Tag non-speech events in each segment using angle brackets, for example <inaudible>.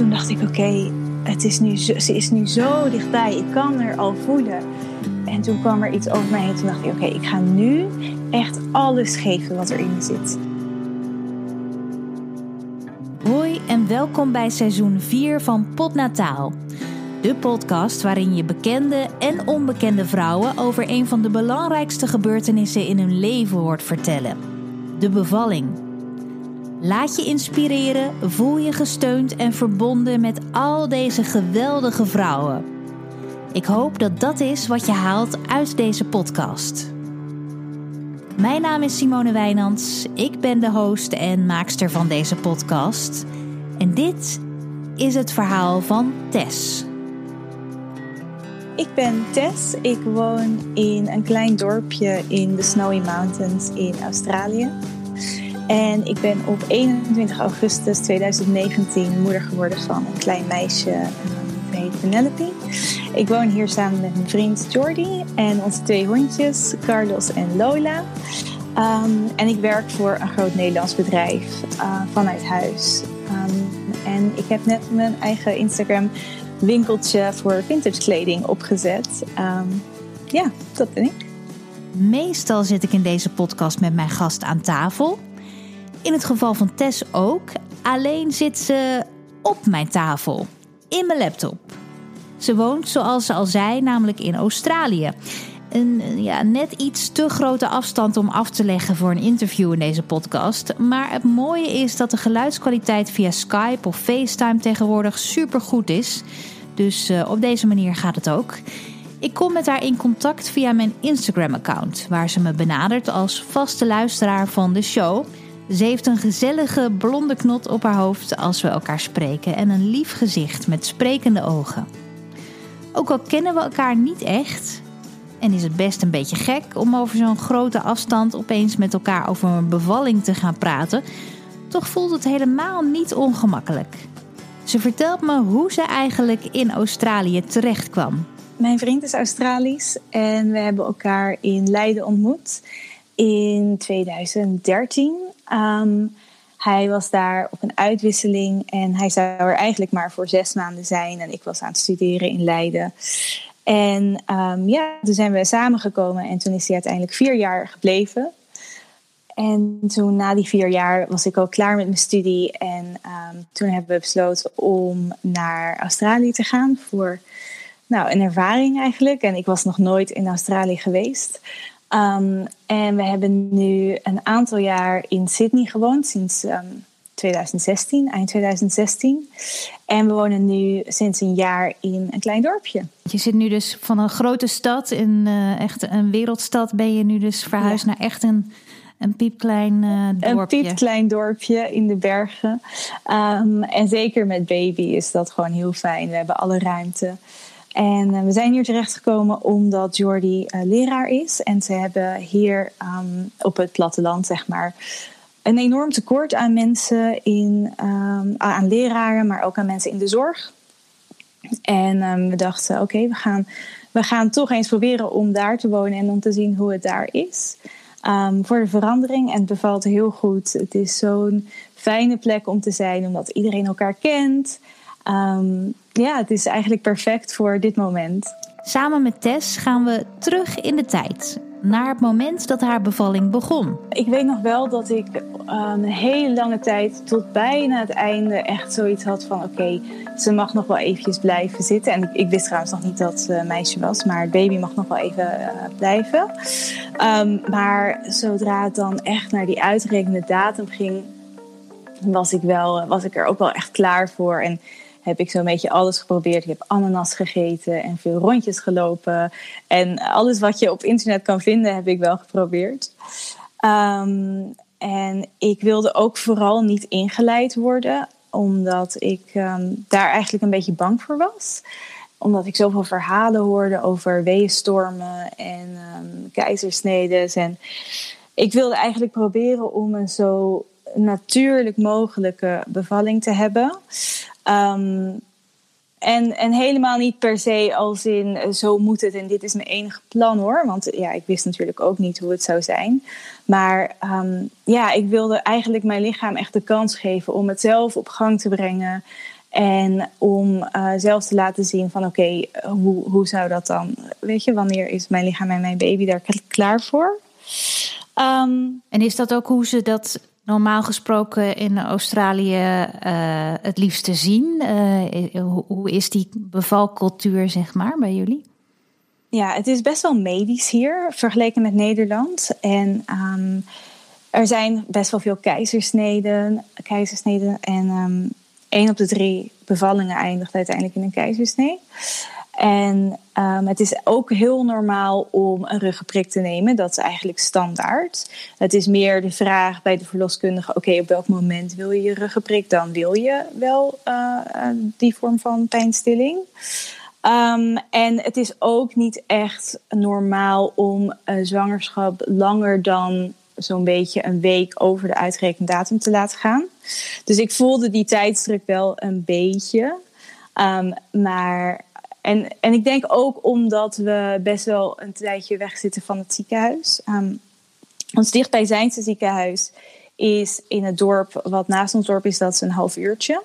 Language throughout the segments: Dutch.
toen dacht ik, oké, het is nu ze is nu zo dichtbij. Ik kan haar al voelen. En toen kwam er iets over mij heen. Toen dacht ik, oké, ik ga nu echt alles geven wat erin zit. Hoi en welkom bij seizoen 4 van Potnataal. De podcast waarin je bekende en onbekende vrouwen over een van de belangrijkste gebeurtenissen in hun leven hoort vertellen: de bevalling. Laat je inspireren, voel je gesteund en verbonden met al deze geweldige vrouwen. Ik hoop dat dat is wat je haalt uit deze podcast. Mijn naam is Simone Wijnands. Ik ben de host en maakster van deze podcast. En dit is het verhaal van Tess. Ik ben Tess. Ik woon in een klein dorpje in de Snowy Mountains in Australië. En ik ben op 21 augustus 2019 moeder geworden van een klein meisje, die heet Penelope. Ik woon hier samen met mijn vriend Jordi en onze twee hondjes, Carlos en Lola. Um, en ik werk voor een groot Nederlands bedrijf uh, vanuit huis. Um, en ik heb net mijn eigen Instagram winkeltje voor vintage kleding opgezet. Um, ja, dat ben ik. Meestal zit ik in deze podcast met mijn gast aan tafel. In het geval van Tess ook. Alleen zit ze op mijn tafel, in mijn laptop. Ze woont, zoals ze al zei, namelijk in Australië. Een ja, net iets te grote afstand om af te leggen voor een interview in deze podcast. Maar het mooie is dat de geluidskwaliteit via Skype of FaceTime tegenwoordig super goed is. Dus uh, op deze manier gaat het ook. Ik kom met haar in contact via mijn Instagram-account, waar ze me benadert als vaste luisteraar van de show. Ze heeft een gezellige blonde knot op haar hoofd als we elkaar spreken en een lief gezicht met sprekende ogen. Ook al kennen we elkaar niet echt, en is het best een beetje gek om over zo'n grote afstand opeens met elkaar over een bevalling te gaan praten, toch voelt het helemaal niet ongemakkelijk. Ze vertelt me hoe ze eigenlijk in Australië terecht kwam. Mijn vriend is Australisch en we hebben elkaar in Leiden ontmoet in 2013. Um, hij was daar op een uitwisseling en hij zou er eigenlijk maar voor zes maanden zijn. En ik was aan het studeren in Leiden. En um, ja, toen zijn we samengekomen en toen is hij uiteindelijk vier jaar gebleven. En toen na die vier jaar was ik al klaar met mijn studie. En um, toen hebben we besloten om naar Australië te gaan voor nou, een ervaring eigenlijk. En ik was nog nooit in Australië geweest. Um, en we hebben nu een aantal jaar in Sydney gewoond, sinds um, 2016, eind 2016. En we wonen nu sinds een jaar in een klein dorpje. Je zit nu dus van een grote stad, in uh, echt een wereldstad, ben je nu dus verhuisd ja. naar echt een, een piepklein uh, dorpje. Een piepklein dorpje in de bergen. Um, en zeker met baby is dat gewoon heel fijn. We hebben alle ruimte. En uh, we zijn hier terechtgekomen omdat Jordi uh, leraar is. En ze hebben hier um, op het platteland, zeg maar, een enorm tekort aan mensen, in, um, aan leraren, maar ook aan mensen in de zorg. En um, we dachten, oké, we, gaan, we gaan toch eens proberen om daar te wonen en om te zien hoe het daar is. Voor de verandering. En het bevalt heel goed. Het is zo'n fijne plek om te zijn, omdat iedereen elkaar kent. Um, ja, het is eigenlijk perfect voor dit moment. Samen met Tess gaan we terug in de tijd. Naar het moment dat haar bevalling begon. Ik weet nog wel dat ik um, een hele lange tijd tot bijna het einde echt zoiets had van oké, okay, ze mag nog wel eventjes blijven zitten. En ik, ik, wist trouwens nog niet dat ze een meisje was, maar het baby mag nog wel even uh, blijven. Um, maar zodra het dan echt naar die uitgerekende datum ging, was ik, wel, was ik er ook wel echt klaar voor. En heb ik zo'n beetje alles geprobeerd. Ik heb ananas gegeten en veel rondjes gelopen. En alles wat je op internet kan vinden, heb ik wel geprobeerd. Um, en ik wilde ook vooral niet ingeleid worden, omdat ik um, daar eigenlijk een beetje bang voor was. Omdat ik zoveel verhalen hoorde over weeënstormen en um, keizersnedes. En ik wilde eigenlijk proberen om een zo natuurlijk mogelijke bevalling te hebben. Um, en, en helemaal niet per se als in uh, zo moet het en dit is mijn enige plan hoor. Want ja, ik wist natuurlijk ook niet hoe het zou zijn. Maar um, ja, ik wilde eigenlijk mijn lichaam echt de kans geven om het zelf op gang te brengen. En om uh, zelfs te laten zien van oké, hoe, hoe zou dat dan? Weet je, wanneer is mijn lichaam en mijn baby daar klaar voor? Um, en is dat ook hoe ze dat normaal gesproken in Australië uh, het liefste zien? Uh, hoe is die bevalcultuur, zeg maar, bij jullie? Ja, het is best wel medisch hier vergeleken met Nederland. En um, er zijn best wel veel keizersneden, keizersneden en um, één op de drie bevallingen eindigt uiteindelijk in een keizersnee. En um, het is ook heel normaal om een ruggenprik te nemen. Dat is eigenlijk standaard. Het is meer de vraag bij de verloskundige: oké, op welk moment wil je je ruggenprik? Dan wil je wel uh, die vorm van pijnstilling. Um, en het is ook niet echt normaal om een zwangerschap langer dan zo'n beetje een week over de uitgerekende datum te laten gaan. Dus ik voelde die tijdsdruk wel een beetje. Um, maar en, en ik denk ook omdat we best wel een tijdje wegzitten van het ziekenhuis. Um, ons dichtbijzijnse ziekenhuis is in het dorp, wat naast ons dorp is, dat is een half uurtje.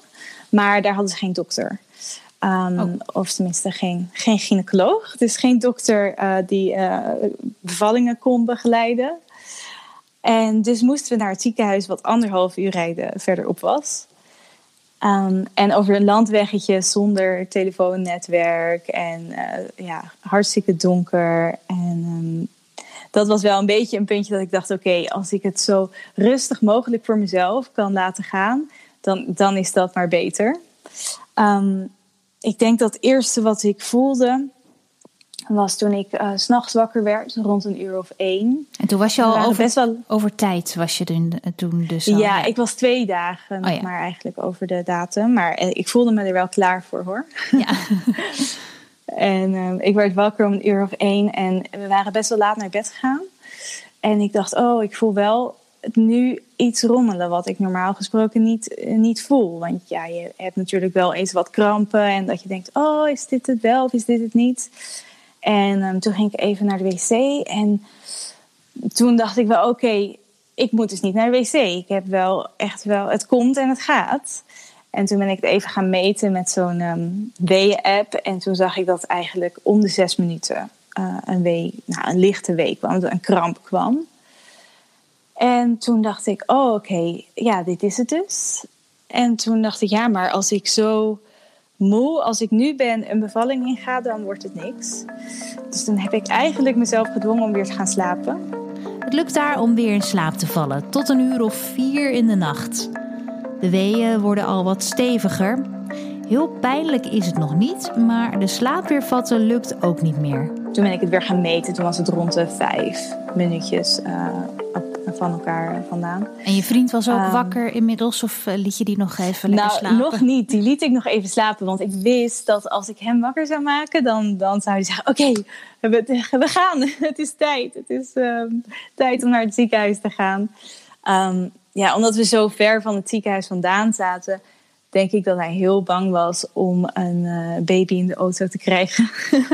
Maar daar hadden ze geen dokter. Um, oh. Of tenminste geen, geen gynaecoloog. Dus geen dokter uh, die uh, bevallingen kon begeleiden. En dus moesten we naar het ziekenhuis wat anderhalf uur rijden verderop was. Um, en over een landweggetje zonder telefoonnetwerk en uh, ja, hartstikke donker. En um, dat was wel een beetje een puntje dat ik dacht: oké, als ik het zo rustig mogelijk voor mezelf kan laten gaan, dan, dan is dat maar beter. Um, ik denk dat het eerste wat ik voelde was toen ik uh, s'nachts wakker werd, rond een uur of één. En toen was je al over, best wel... over tijd, was je toen, toen dus al, ja, ik was twee dagen oh, ja. maar eigenlijk over de datum. Maar eh, ik voelde me er wel klaar voor hoor. Ja. <laughs> en uh, ik werd wakker om een uur of één en we waren best wel laat naar bed gegaan. En ik dacht, oh, ik voel wel nu iets rommelen wat ik normaal gesproken niet, niet voel. Want ja, je hebt natuurlijk wel eens wat krampen en dat je denkt, oh, is dit het wel of is dit het niet? En um, toen ging ik even naar de wc en toen dacht ik wel, oké, ik moet dus niet naar de wc. Ik heb wel echt wel, het komt en het gaat. En toen ben ik het even gaan meten met zo'n um, weeën-app. En toen zag ik dat eigenlijk om de zes minuten uh, een wee, nou, een lichte wee kwam, een kramp kwam. En toen dacht ik, oh oké, ja, dit is het dus. En toen dacht ik, ja, maar als ik zo moe als ik nu ben een bevalling inga, dan wordt het niks. Dus dan heb ik eigenlijk mezelf gedwongen om weer te gaan slapen. Het lukt daar om weer in slaap te vallen, tot een uur of vier in de nacht. De weeën worden al wat steviger. Heel pijnlijk is het nog niet, maar de slaap weer vatten lukt ook niet meer. Toen ben ik het weer gaan meten, toen was het rond de vijf minuutjes. Uh, van elkaar vandaan. En je vriend was ook um, wakker inmiddels of uh, liet je die nog even lekker nou, slapen? nog niet. Die liet ik nog even slapen, want ik wist dat als ik hem wakker zou maken, dan, dan zou hij zeggen: Oké, okay, we, we, gaan. <laughs> het is tijd. Het is um, tijd om naar het ziekenhuis te gaan. Um, ja, omdat we zo ver van het ziekenhuis vandaan zaten, denk ik dat hij heel bang was om een uh, baby in de auto te krijgen. <laughs>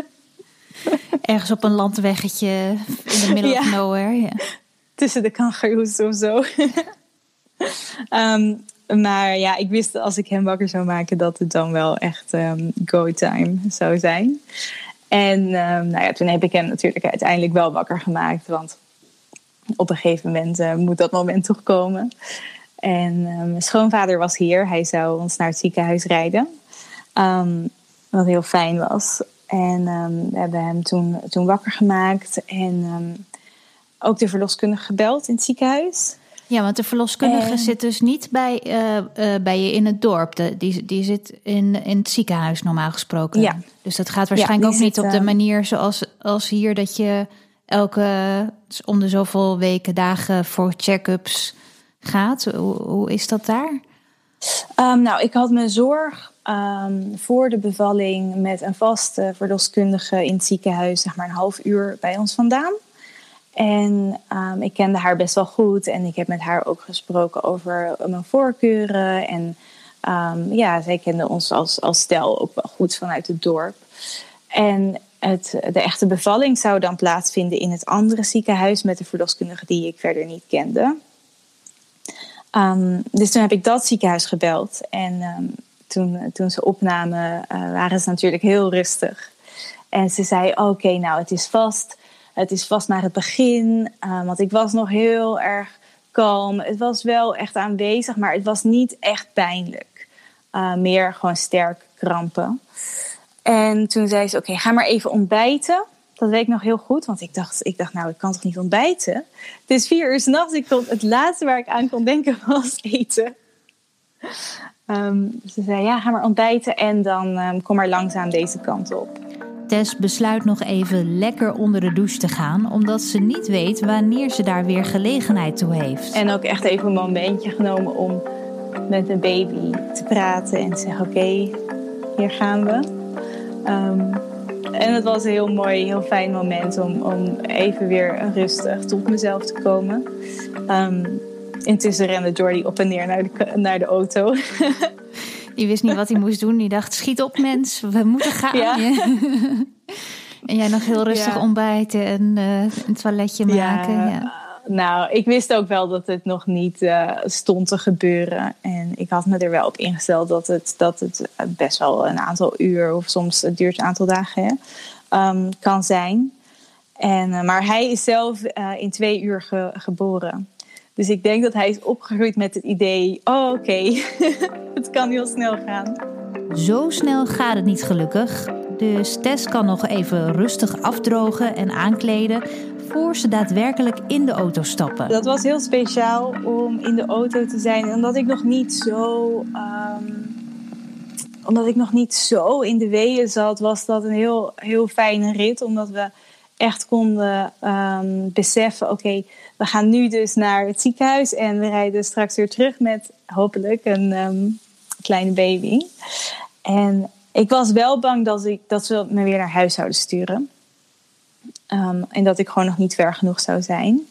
Ergens op een landweggetje in de middle ja. of nowhere. Ja tussen de kangaroes of zo. um, <laughs> maar ja, ik wist als ik hem wakker zou maken dat het dan wel echt um, go time zou zijn. En um, nou ja, toen heb ik hem natuurlijk uiteindelijk wel wakker gemaakt. Want op een gegeven moment uh, moet dat moment toch komen. En mijn schoonvader was hier. Hij zou ons naar het ziekenhuis rijden. wat heel fijn was. En we hebben hem toen, toen wakker gemaakt. En ook de verloskundige gebeld in het ziekenhuis. Ja, want de verloskundige zit dus niet bij, uh, uh, bij je in het dorp. De, die, die zit in, in het ziekenhuis normaal gesproken. Ja. Dus dat gaat waarschijnlijk ja, ook niet op de manier zoals als hier dat je elke om de zoveel weken, dagen voor check-ups gaat. Hoe, hoe is dat daar? Um, nou, ik had mijn zorg um, voor de bevalling met een vaste verloskundige in het ziekenhuis, zeg maar een half uur bij ons vandaan. En um, ik kende haar best wel goed en ik heb met haar ook gesproken over mijn voorkeuren. En um, ja, zij kende ons als, als stel ook wel goed vanuit het dorp. En het, de echte bevalling zou dan plaatsvinden in het andere ziekenhuis met de verloskundige die ik verder niet kende. Um, dus toen heb ik dat ziekenhuis gebeld en toen, toen ze opnamen, waren ze natuurlijk heel rustig. En ze zei: Oké, nou, het is vast. Het is vast naar het begin. want ik was nog heel erg kalm. Het was wel echt aanwezig, maar het was niet echt pijnlijk. meer gewoon sterk krampen. En toen zei ze: Oké, ga maar even ontbijten. Dat weet ik nog heel goed, want ik dacht, ik dacht nou, ik kan toch niet ontbijten? Het is vier uur s'nachts. Ik kon, het laatste waar ik aan kon denken <laughs> was eten. Um, ze zei, ja, ga maar ontbijten en dan um, kom maar langzaam deze kant op. Tess besluit nog even lekker onder de douche te gaan, omdat ze niet weet wanneer ze daar weer gelegenheid toe heeft. En ook echt even een momentje genomen om met een baby te praten en te zeggen: Oké, hier gaan we. Um, en het was een heel mooi, heel fijn moment om, om even weer rustig tot mezelf te komen. Um, intussen rende Jordi op en neer naar de, naar de auto. <laughs> Die wist niet wat hij moest doen. Die dacht, schiet op mens, we moeten gaan. Ja. <laughs> en jij nog heel rustig ontbijten en uh, een toiletje maken. Ja. Nou, ik wist ook wel dat het nog niet uh, stond te gebeuren. En ik had me er wel op ingesteld dat het, dat het best wel een aantal uur, of soms het duurt een aantal dagen, um, kan zijn. En, uh, maar hij is zelf uh, in twee uur ge geboren. Dus ik denk dat hij is opgegroeid met het idee: oh, oké, okay. <laughs> het kan heel snel gaan. Zo snel gaat het niet gelukkig. Dus Tess kan nog even rustig afdrogen en aankleden voor ze daadwerkelijk in de auto stappen. Dat was heel speciaal om in de auto te zijn. Omdat ik nog niet zo. Um, omdat ik nog niet zo in de weeën zat, was dat een heel, heel fijne rit. Omdat we echt konden um, beseffen: oké, we gaan nu dus naar het ziekenhuis en we rijden straks weer terug met hopelijk een um, kleine baby. En ik was wel bang dat, ik, dat ze me weer naar huis zouden sturen. Um, en dat ik gewoon nog niet ver genoeg zou zijn.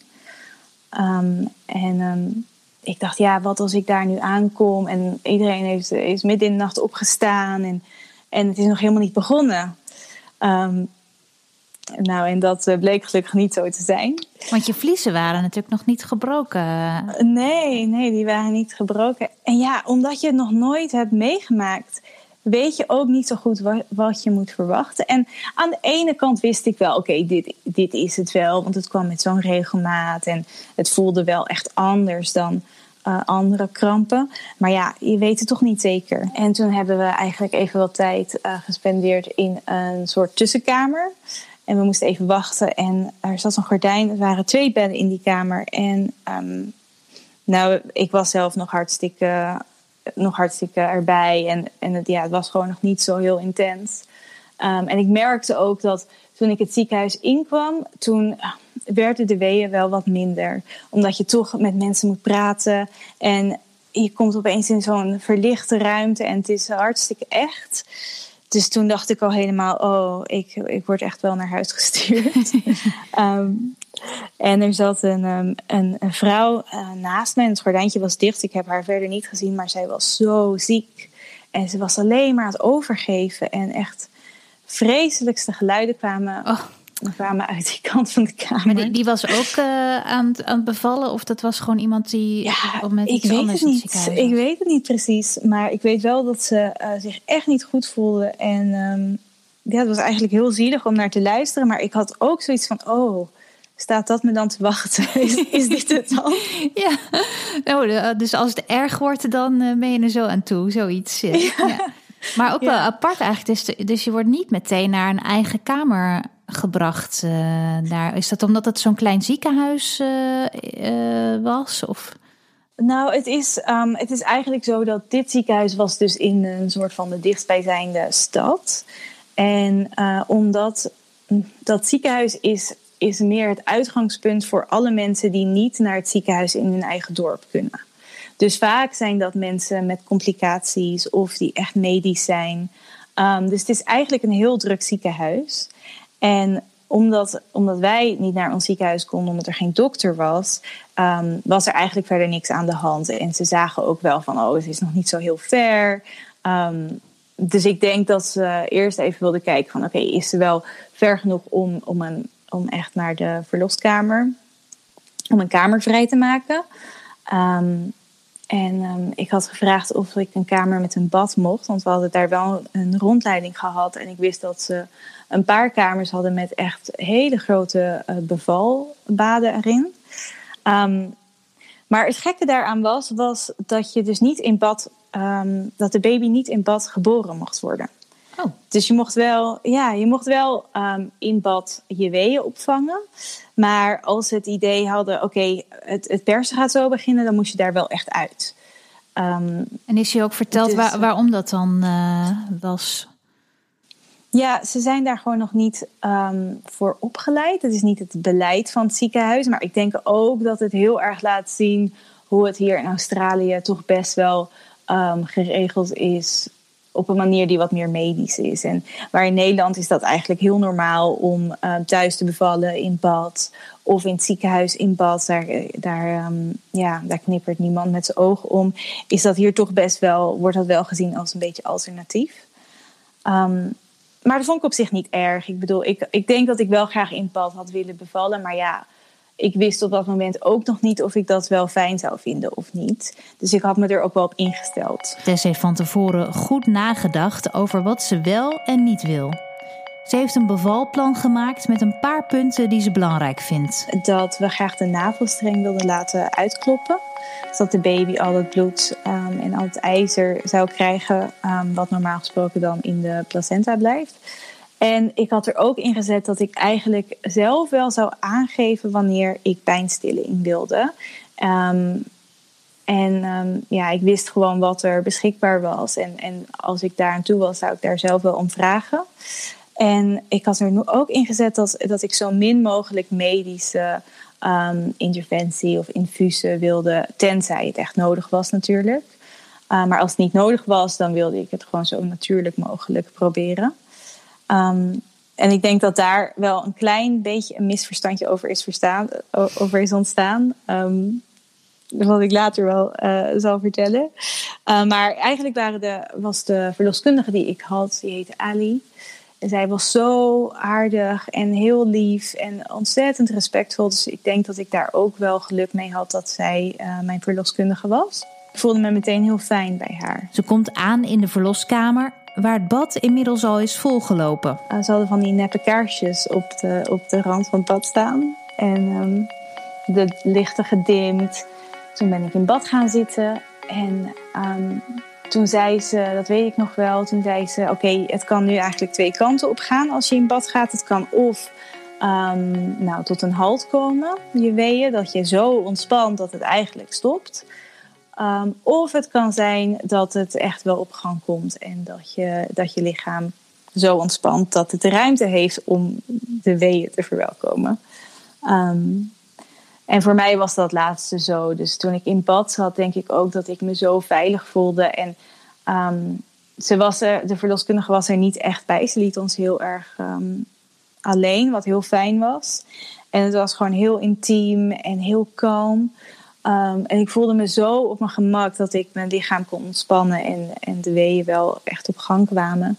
Um, en ik dacht, ja, wat als ik daar nu aankom en iedereen heeft, is midden in de nacht opgestaan en, en het is nog helemaal niet begonnen. Nou, en dat eh, bleek gelukkig niet zo te zijn. Want je vliezen waren natuurlijk nog niet gebroken. Nee, nee, die waren niet gebroken. En ja, omdat je het nog nooit hebt meegemaakt, weet je ook niet zo goed wat, je moet verwachten. En aan de ene kant wist ik wel, oké, dit, dit is het wel, want het kwam met zo'n regelmaat en het voelde wel echt anders dan uh, andere krampen. Maar ja, je weet het toch niet zeker. En toen hebben we eigenlijk even wat tijd uh, gespendeerd in een soort tussenkamer. En we moesten even wachten en er zat een gordijn. Er waren twee bedden in die kamer. En um, nou, ik was zelf nog hartstikke nog hartstikke erbij. En, en het, ja, het was gewoon nog niet zo heel intens. Um, en ik merkte ook dat toen ik het ziekenhuis inkwam, toen ah, werden de weeën wel wat minder. Omdat je toch met mensen moet praten. En je komt opeens in zo'n verlichte ruimte en het is hartstikke echt. Dus toen dacht ik al helemaal, oh, ik, ik word echt wel naar huis gestuurd. um, <laughs> en er zat een, um, een, een, vrouw uh, naast me en het gordijntje was dicht. Ik heb haar verder niet gezien, maar zij was zo ziek. En ze was alleen maar aan het overgeven. En echt vreselijkste geluiden kwamen, oh. Kwamen uit die kant van de kamer. Maar die, die was ook uh, aan, aan het bevallen? Of dat was gewoon iemand die ja, met ik weet het niet. Ik weet het niet precies. Maar ik weet wel dat ze uh, zich echt niet goed voelde. En um, ja, het was eigenlijk heel zielig om naar te luisteren. Maar ik had ook zoiets van, oh staat dat me dan te wachten? <laughs> Is, is dit het dan? <laughs> ja, oh, dus als het erg wordt, dan uh, ben je er zo aan toe, zoiets. Ja. ja. Maar ook wel apart eigenlijk. Dus, dus je wordt niet meteen naar een eigen kamer gebracht. Daar. Is dat omdat het zo'n klein ziekenhuis uh, was? Of? Nou, het is, um, het is eigenlijk zo dat dit ziekenhuis was dus in een soort van de dichtstbijzijnde stad. En omdat dat ziekenhuis is is meer het uitgangspunt voor alle mensen die niet naar het ziekenhuis in hun eigen dorp kunnen. Dus vaak zijn dat mensen met complicaties of die echt medisch zijn. Um, dus het is eigenlijk een heel druk ziekenhuis. En omdat, omdat wij niet naar ons ziekenhuis konden, omdat er geen dokter was, um, was er eigenlijk verder niks aan de hand. En ze zagen ook wel van, oh, het is nog niet zo heel ver. Um, dus ik denk dat ze eerst even wilden kijken van, oké, is ze wel ver genoeg om, om een om echt naar de verloskamer, om een kamer vrij te maken. Um, En ehm, ik had gevraagd of ik een kamer met een bad mocht. Want we hadden daar wel een rondleiding gehad. En ik wist dat ze een paar kamers hadden met echt hele grote uh, bevalbaden erin. Ehm, maar het gekke daaraan was, was dat je dus niet in bad, ehm, dat de baby niet in bad geboren mocht worden. Oh. Dus je mocht wel, ja, je mocht wel in bad je weeën opvangen. Maar als ze het idee hadden, oké, het, het persen gaat zo beginnen, dan moest je daar wel echt uit. Um, en is je ook verteld dus, waar, waarom dat dan uh, was? Ja, ze zijn daar gewoon nog niet um, voor opgeleid. Het is niet het beleid van het ziekenhuis. Maar ik denk ook dat het heel erg laat zien hoe het hier in Australië toch best wel um, geregeld is op een manier die wat meer medisch is. En waar in Nederland is dat eigenlijk heel normaal om uh, thuis te bevallen in bad of in het ziekenhuis in bad. Daar, daar, um, ja, daar knippert niemand met zijn ogen om. Is dat hier toch best wel, wordt dat wel gezien als een beetje alternatief. Um, maar dat vond ik op zich niet erg. Ik bedoel, ik, ik denk dat ik wel graag in bad had willen bevallen. Maar ja, ik wist op dat moment ook nog niet of ik dat wel fijn zou vinden of niet. Dus ik had me er ook wel op ingesteld. Tess heeft van tevoren goed nagedacht over wat ze wel en niet wil. Ze heeft een bevalplan gemaakt met een paar punten die ze belangrijk vindt. Dat we graag de navelstreng wilden laten uitkloppen. Zodat de baby al het bloed um, en al het ijzer zou krijgen, um, wat normaal gesproken dan in de placenta blijft. En ik had er ook in gezet dat ik eigenlijk zelf wel zou aangeven wanneer ik pijnstilling wilde. Um, en ja, ik wist gewoon wat er beschikbaar was. En, en als ik daar aan toe was, zou ik daar zelf wel om vragen. En ik had er nu ook in gezet dat, dat ik zo min mogelijk medische um, interventie of infusen wilde, tenzij het echt nodig was natuurlijk. Uh, maar als het niet nodig was, dan wilde ik het gewoon zo natuurlijk mogelijk proberen. Um, en ik denk dat daar wel een klein beetje een misverstandje over is, ontstaan. Um, wat ik later wel uh, zal vertellen. Uh, maar eigenlijk waren de, was de verloskundige die ik had, die heette Ali. Zij was zo aardig en heel lief en ontzettend respectvol. Dus ik denk dat ik daar ook wel geluk mee had dat zij uh, mijn verloskundige was. Ik voelde me meteen heel fijn bij haar. Ze komt aan in de verloskamer waar het bad inmiddels al is volgelopen. Uh, ze hadden van die neppe kaarsjes op de, op de rand van het bad staan. En um, de lichten gedimd. Toen ben ik in bad gaan zitten. En um, toen zei ze, dat weet ik nog wel, toen zei ze: Oké, het kan nu eigenlijk twee kanten op gaan als je in bad gaat. Het kan of um, nou, tot een halt komen, je weeën, dat je zo ontspant dat het eigenlijk stopt. Um, of het kan zijn dat het echt wel op gang komt en dat je, dat je lichaam zo ontspant dat het de ruimte heeft om de weeën te verwelkomen. Um, en voor mij was dat laatste zo. Dus toen ik in bad zat, denk ik ook dat ik me zo veilig voelde. En um, ze was er, de verloskundige was er niet echt bij. Ze liet ons heel erg um, alleen, wat heel fijn was. En het was gewoon heel intiem en heel kalm. Um, en ik voelde me zo op mijn gemak dat ik mijn lichaam kon ontspannen en, en de weeën wel echt op gang kwamen.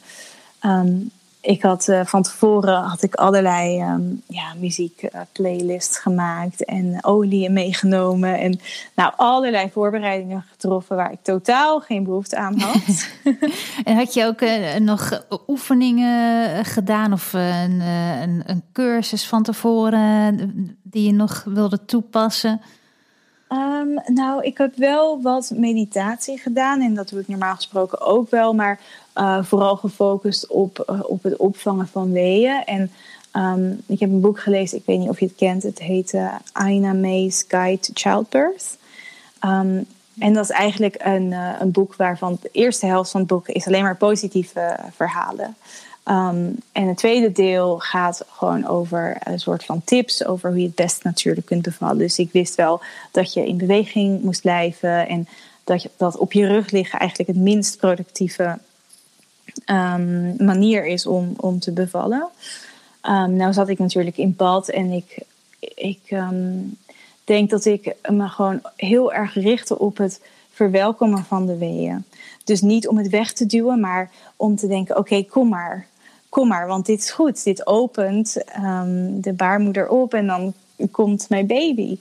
Ik had uh, van tevoren had ik allerlei um, ja, muziekplaylists uh, gemaakt en oliën meegenomen. En nou, allerlei voorbereidingen getroffen waar ik totaal geen behoefte aan had. <laughs> <laughs> en had je ook uh, nog oefeningen gedaan of een, een, een, cursus van tevoren die je nog wilde toepassen? Um, nou, ik heb wel wat meditatie gedaan en dat doe ik normaal gesproken ook wel, maar uh, vooral gefocust op, uh, op het opvangen van weeën. En um, ik heb een boek gelezen, ik weet niet of je het kent, het heet uh, Aina May's Guide to Childbirth. Um, en dat is eigenlijk een, een boek waarvan de eerste helft van het boek is alleen maar positieve verhalen. Um, en het tweede deel gaat gewoon over een soort van tips over hoe je het best natuurlijk kunt bevallen. Dus ik wist wel dat je in beweging moest blijven en dat, je, dat op je rug liggen eigenlijk het minst productieve um, manier is om, om te bevallen. Um, nou zat ik natuurlijk in bad en ik, ik denk dat ik me gewoon heel erg richtte op het verwelkomen van de weeën. Dus niet om het weg te duwen, maar om te denken: oké, kom maar kom maar, want dit is goed. Dit opent de baarmoeder op en dan komt mijn baby.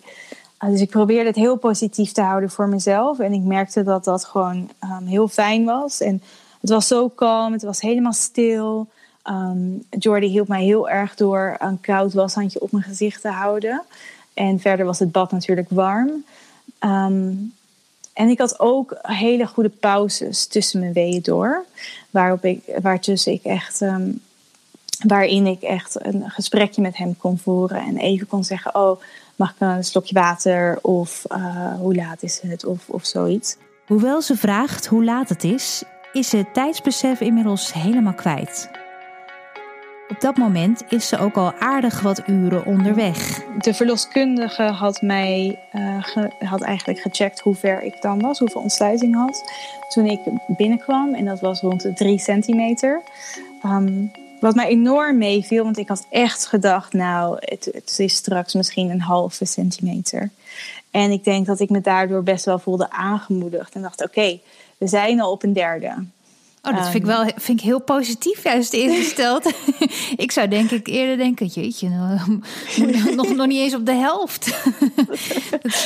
dus ik probeerde het heel positief te houden voor mezelf. En ik merkte dat dat gewoon ehm, heel fijn was. En het was zo kalm, het was helemaal stil. Um, Jordi hielp mij heel erg door een koud washandje op mijn gezicht te houden. En verder was het bad natuurlijk warm. Um, en ik had ook hele goede pauzes tussen mijn weeën door. Waarop ik, waartussen ik echt, um, waarin ik echt een gesprekje met hem kon voeren. En even kon zeggen, oh, mag ik een slokje water? Of uh, hoe laat is het? Of, of zoiets. Hoewel ze vraagt hoe laat het is, is ze het tijdsbesef inmiddels helemaal kwijt. Op dat moment is ze ook al aardig wat uren onderweg. De verloskundige had mij ge, had eigenlijk gecheckt hoe ver ik dan was, hoeveel ontsluiting had. Toen ik binnenkwam, en dat was rond de 3 centimeter. Um, wat mij enorm meeviel, want ik had echt gedacht, nou, het, is straks misschien een halve centimeter. En ik denk dat ik me daardoor best wel voelde aangemoedigd. En dacht, oké, we zijn al op een derde. Oh, dat vind ik wel vind ik heel positief juist ingesteld. <laughs> <laughs> ik zou denk ik eerder denken, jeetje, nou, <laughs> nog, nog niet eens op de helft.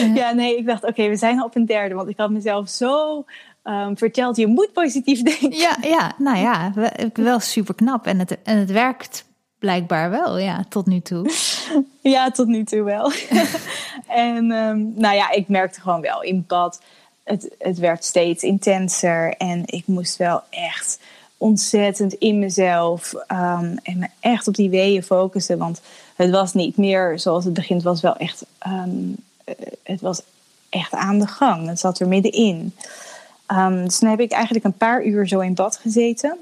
uh... Ja, nee, ik dacht, oké, okay, we zijn al op een derde. Want ik had mezelf zo um, verteld, je moet positief denken. Ja, ja nou ja, wel super knap. En het, en het werkt blijkbaar wel, ja, tot nu toe. ja, tot nu toe wel. en um, nou ja, ik merkte gewoon wel in bad het, het werd steeds intenser en ik moest wel echt ontzettend in mezelf um, en me echt op die weeën focussen. Want het was niet meer zoals het begint, was wel echt, um, het was echt aan de gang. Het zat er middenin. Um, dus toen heb ik eigenlijk een paar uur zo in bad gezeten.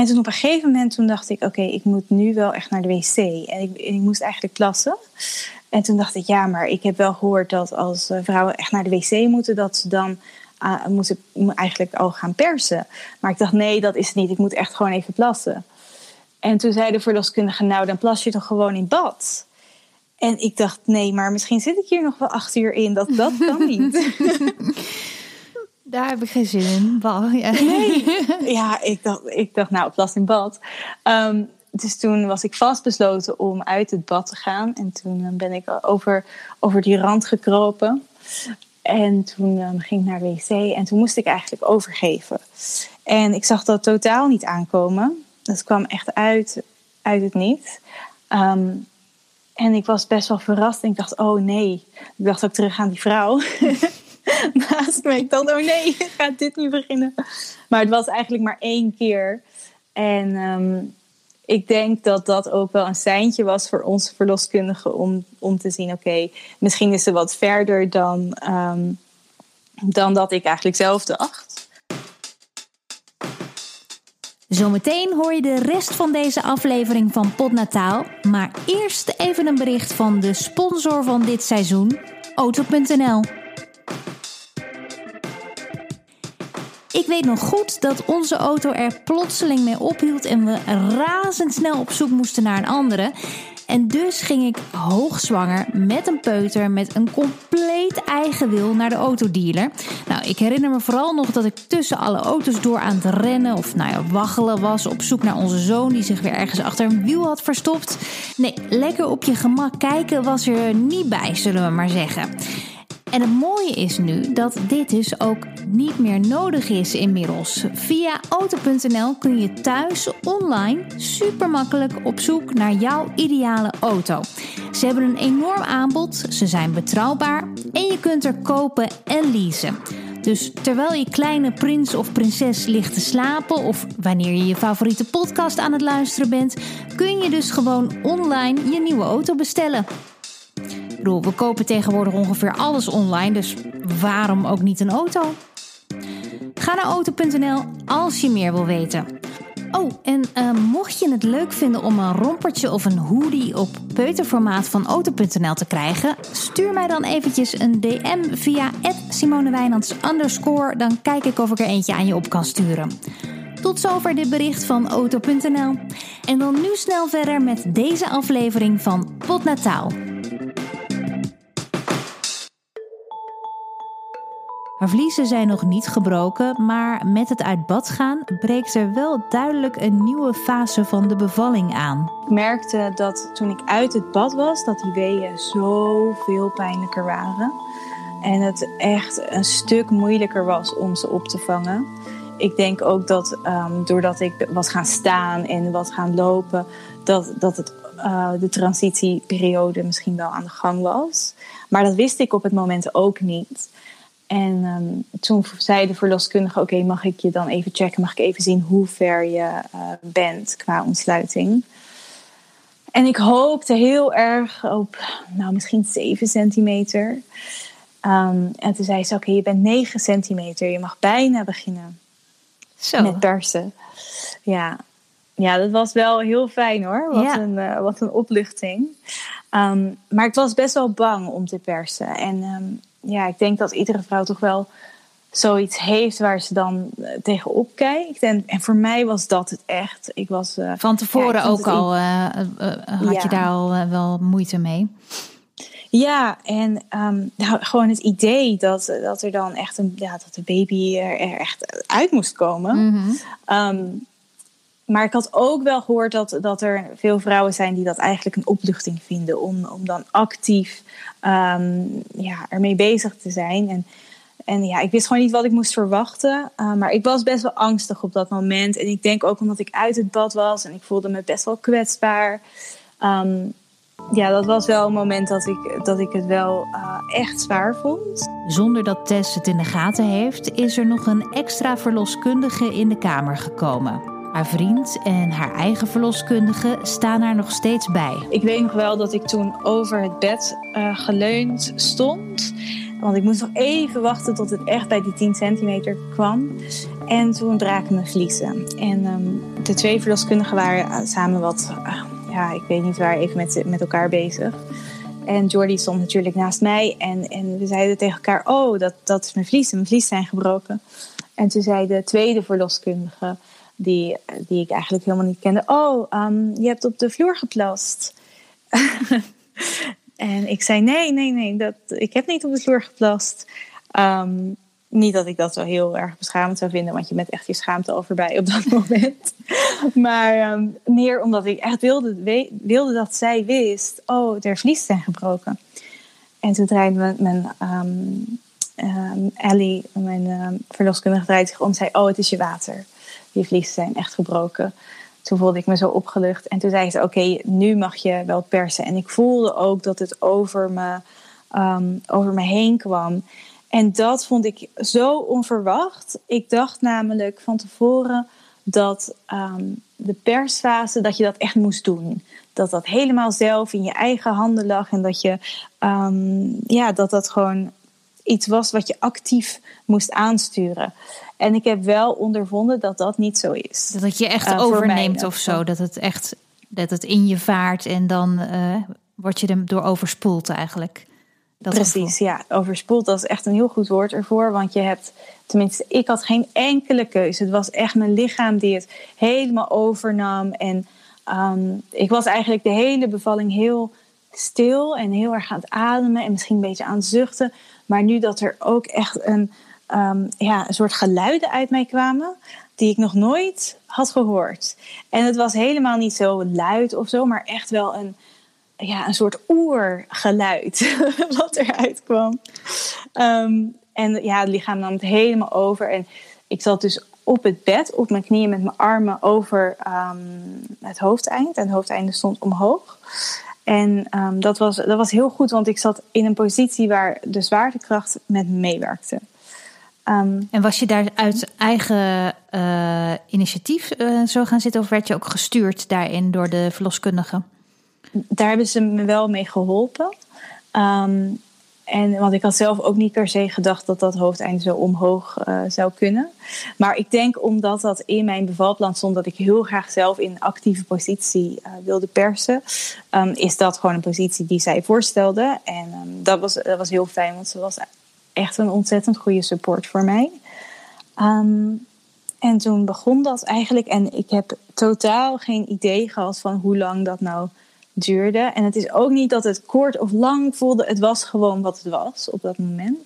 En toen op een gegeven moment toen dacht ik, oké, ik moet nu wel echt naar de wc. En ik, ik moest eigenlijk plassen. En toen dacht ik, ja, maar ik heb wel gehoord dat als eh, vrouwen echt naar de wc moeten, dat ze dan uh, moeten eigenlijk al gaan persen. Maar ik dacht, nee, dat is niet. Ik moet echt gewoon even plassen. En toen zei de verloskundige, nou, dan plas je toch gewoon in bad. En ik dacht, nee, maar misschien zit ik hier nog wel acht uur in. Dat, dat kan niet. <laughs> Daar heb ik geen zin in. Bal, ja. Nee. <laughs> Ja, ik dacht, ik dacht nou, plas in bad. Um, dus toen was ik vastbesloten om uit het bad te gaan. En toen eh, ben ik over, over die rand gekropen. En toen um, ging ik naar wc en toen moest ik eigenlijk overgeven. En ik zag dat totaal niet aankomen. Dat kwam echt uit, uit het niet. Um, en ik was best wel verrast. En ik dacht, oh nee. Ik dacht ook terug aan die vrouw <laughs> <laughs> naast me. Ik dacht, oh nee, <laughs> gaat dit nu beginnen? Maar het was eigenlijk maar één keer. En um, ik denk dat dat ook wel een seintje was voor onze verloskundige om, om te zien: oké, misschien is ze wat verder dan, um, dan dat ik eigenlijk zelf dacht. Zometeen hoor je de rest van deze aflevering van Potnataal. Maar eerst even een bericht van de sponsor van dit seizoen, Auto.nl. Ik weet nog goed dat onze auto er plotseling mee ophield en we razendsnel op zoek moesten naar een andere. En dus ging ik hoogzwanger met een peuter met een compleet eigen wil naar de autodealer. Nou, ik herinner me vooral nog dat ik tussen alle auto's door aan het rennen of nou ja, waggelen was op zoek naar onze zoon die zich weer ergens achter een wiel had verstopt. Nee, lekker op je gemak kijken was er niet bij, zullen we maar zeggen. En het mooie is nu dat dit dus ook niet meer nodig is inmiddels. Via auto.nl kun je thuis online super makkelijk op zoek naar jouw ideale auto. Ze hebben een enorm aanbod, ze zijn betrouwbaar en je kunt er kopen en leasen. Dus terwijl je kleine prins of prinses ligt te slapen of wanneer je je favoriete podcast aan het luisteren bent, kun je dus gewoon online je nieuwe auto bestellen bedoel, we kopen tegenwoordig ongeveer alles online, dus waarom ook niet een auto? Ga naar auto.nl als je meer wil weten. Oh, en uh, mocht je het leuk vinden om een rompertje of een hoodie op peuterformaat van auto.nl te krijgen, stuur mij dan eventjes een DM via @simonewijnands underscore. Dan kijk ik of ik er eentje aan je op kan sturen. Tot zover dit bericht van auto.nl. En dan nu snel verder met deze aflevering van Potnataal. Haar vliezen zijn nog niet gebroken, maar met het uit bad gaan breekt er wel duidelijk een nieuwe fase van de bevalling aan. Ik merkte dat toen ik uit het bad was, dat die weeën zoveel pijnlijker waren. En het echt een stuk moeilijker was om ze op te vangen. Ik denk ook dat um, doordat ik was gaan staan en wat gaan lopen, dat, dat het, uh, de transitieperiode misschien wel aan de gang was. Maar dat wist ik op het moment ook niet. En um, toen zei de verloskundige: Oké, mag ik je dan even checken? Mag ik even zien hoe ver je uh, bent qua ontsluiting? En ik hoopte heel erg op, nou, misschien 7 centimeter. Um, en toen zei ze: Oké, je bent 9 centimeter. Je mag bijna beginnen Zo. met persen. Ja. ja, dat was wel heel fijn hoor. Wat, Ja. een, uh, wat een opluchting. Um, maar ik was best wel bang om te persen. En ja, ik denk dat iedere vrouw toch wel zoiets heeft waar ze dan uh, tegenop kijkt. En, en voor mij was dat het echt. Ik was, uh, Van tevoren ja, ook al uh, had Ja. je daar al wel moeite mee. Ja, en um, nou, gewoon het idee dat, dat er dan echt een, ja, dat de baby er, er echt uit moest komen. Mm -hmm. um, maar ik had ook wel gehoord dat, dat er veel vrouwen zijn die dat eigenlijk een opluchting vinden. Om, om dan actief um, ja, ermee bezig te zijn. En, en ja, ik wist gewoon niet wat ik moest verwachten. Uh, maar ik was best wel angstig op dat moment. En ik denk ook omdat ik uit het bad was en ik voelde me best wel kwetsbaar. Um, ja, dat was wel een moment dat ik, dat ik het wel uh, echt zwaar vond. Zonder dat Tess het in de gaten heeft, is er nog een extra verloskundige in de kamer gekomen. Haar vriend en haar eigen verloskundige staan er nog steeds bij. Ik weet nog wel dat ik toen over het bed uh, geleund stond. Want ik moest nog even wachten tot het echt bij die 10 centimeter kwam. En toen braken mijn vliezen. En um, de twee verloskundigen waren uh, samen wat, uh, ja, ik weet niet waar, even met, met elkaar bezig. En Jordi stond natuurlijk naast mij. En, en we zeiden tegen elkaar: Oh, dat, dat is mijn vliezen. Mijn vliezen zijn gebroken. En toen zei de tweede verloskundige die, die ik eigenlijk helemaal niet kende. Oh, um, je hebt op de vloer geplast. <laughs> en ik zei, nee, nee, nee, dat, ik heb niet op de vloer geplast. Um, niet dat ik dat zo heel erg beschamend zou vinden, want je bent echt je schaamte al voorbij op dat <laughs> moment. maar um, meer omdat ik echt wilde, wilde dat zij wist, oh, er vliezen zijn gebroken. En toen draaide mijn, mijn Ellie, mijn verloskundige, draaide zich om zei, oh, het is je water je vliezen zijn echt gebroken. Toen voelde ik me zo opgelucht. En toen zei ze, oké, nu mag je wel persen. En ik voelde ook dat het over me, um, over me heen kwam. En dat vond ik zo onverwacht. Ik dacht namelijk van tevoren dat um, de persfase, dat je dat echt moest doen. Dat dat helemaal zelf in je eigen handen lag. En dat je, um, ja, dat dat gewoon iets was wat je actief moest aansturen. En ik heb wel ondervonden dat dat niet zo is. Dat het je echt uh, overneemt of zo. Dat het echt dat het in je vaart en dan uh, word je er door overspoeld eigenlijk. Dat Precies, gevoel. ja. Overspoeld, dat is echt een heel goed woord ervoor. Want je hebt, tenminste, ik had geen enkele keuze. Het was echt mijn lichaam die het helemaal overnam. En um, ik was eigenlijk de hele bevalling heel stil en heel erg aan het ademen. En misschien een beetje aan het zuchten. Maar nu dat er ook echt een, um, ja, een soort geluiden uit mij kwamen. Die ik nog nooit had gehoord. En het was helemaal niet zo luid of zo. Maar echt wel een, ja, een soort oergeluid <laughs> wat eruit kwam. Um, en ja, het lichaam nam het helemaal over. En ik zat dus op het bed, op mijn knieën met mijn armen over um, het hoofdeind. En het hoofdeinde stond omhoog. En um, dat, was, dat was heel goed, want ik zat in een positie waar de zwaartekracht met me meewerkte. Um, en was je daar uit eigen uh, initiatief uh, zo gaan zitten, of werd je ook gestuurd daarin door de verloskundige? Daar hebben ze me wel mee geholpen. Um, en want ik had zelf ook niet per se gedacht dat dat hoofdeinde zo omhoog uh, zou kunnen. Maar ik denk omdat dat in mijn bevalplan stond dat ik heel graag zelf in actieve positie uh, wilde persen, um, is dat gewoon een positie die zij voorstelde. En um, dat, was, dat was heel fijn, want ze was echt een ontzettend goede support voor mij. Um, en toen begon dat eigenlijk. En ik heb totaal geen idee gehad van hoe lang dat nou duurde. En het is ook niet dat het kort of lang voelde. Het was gewoon wat het was op dat moment.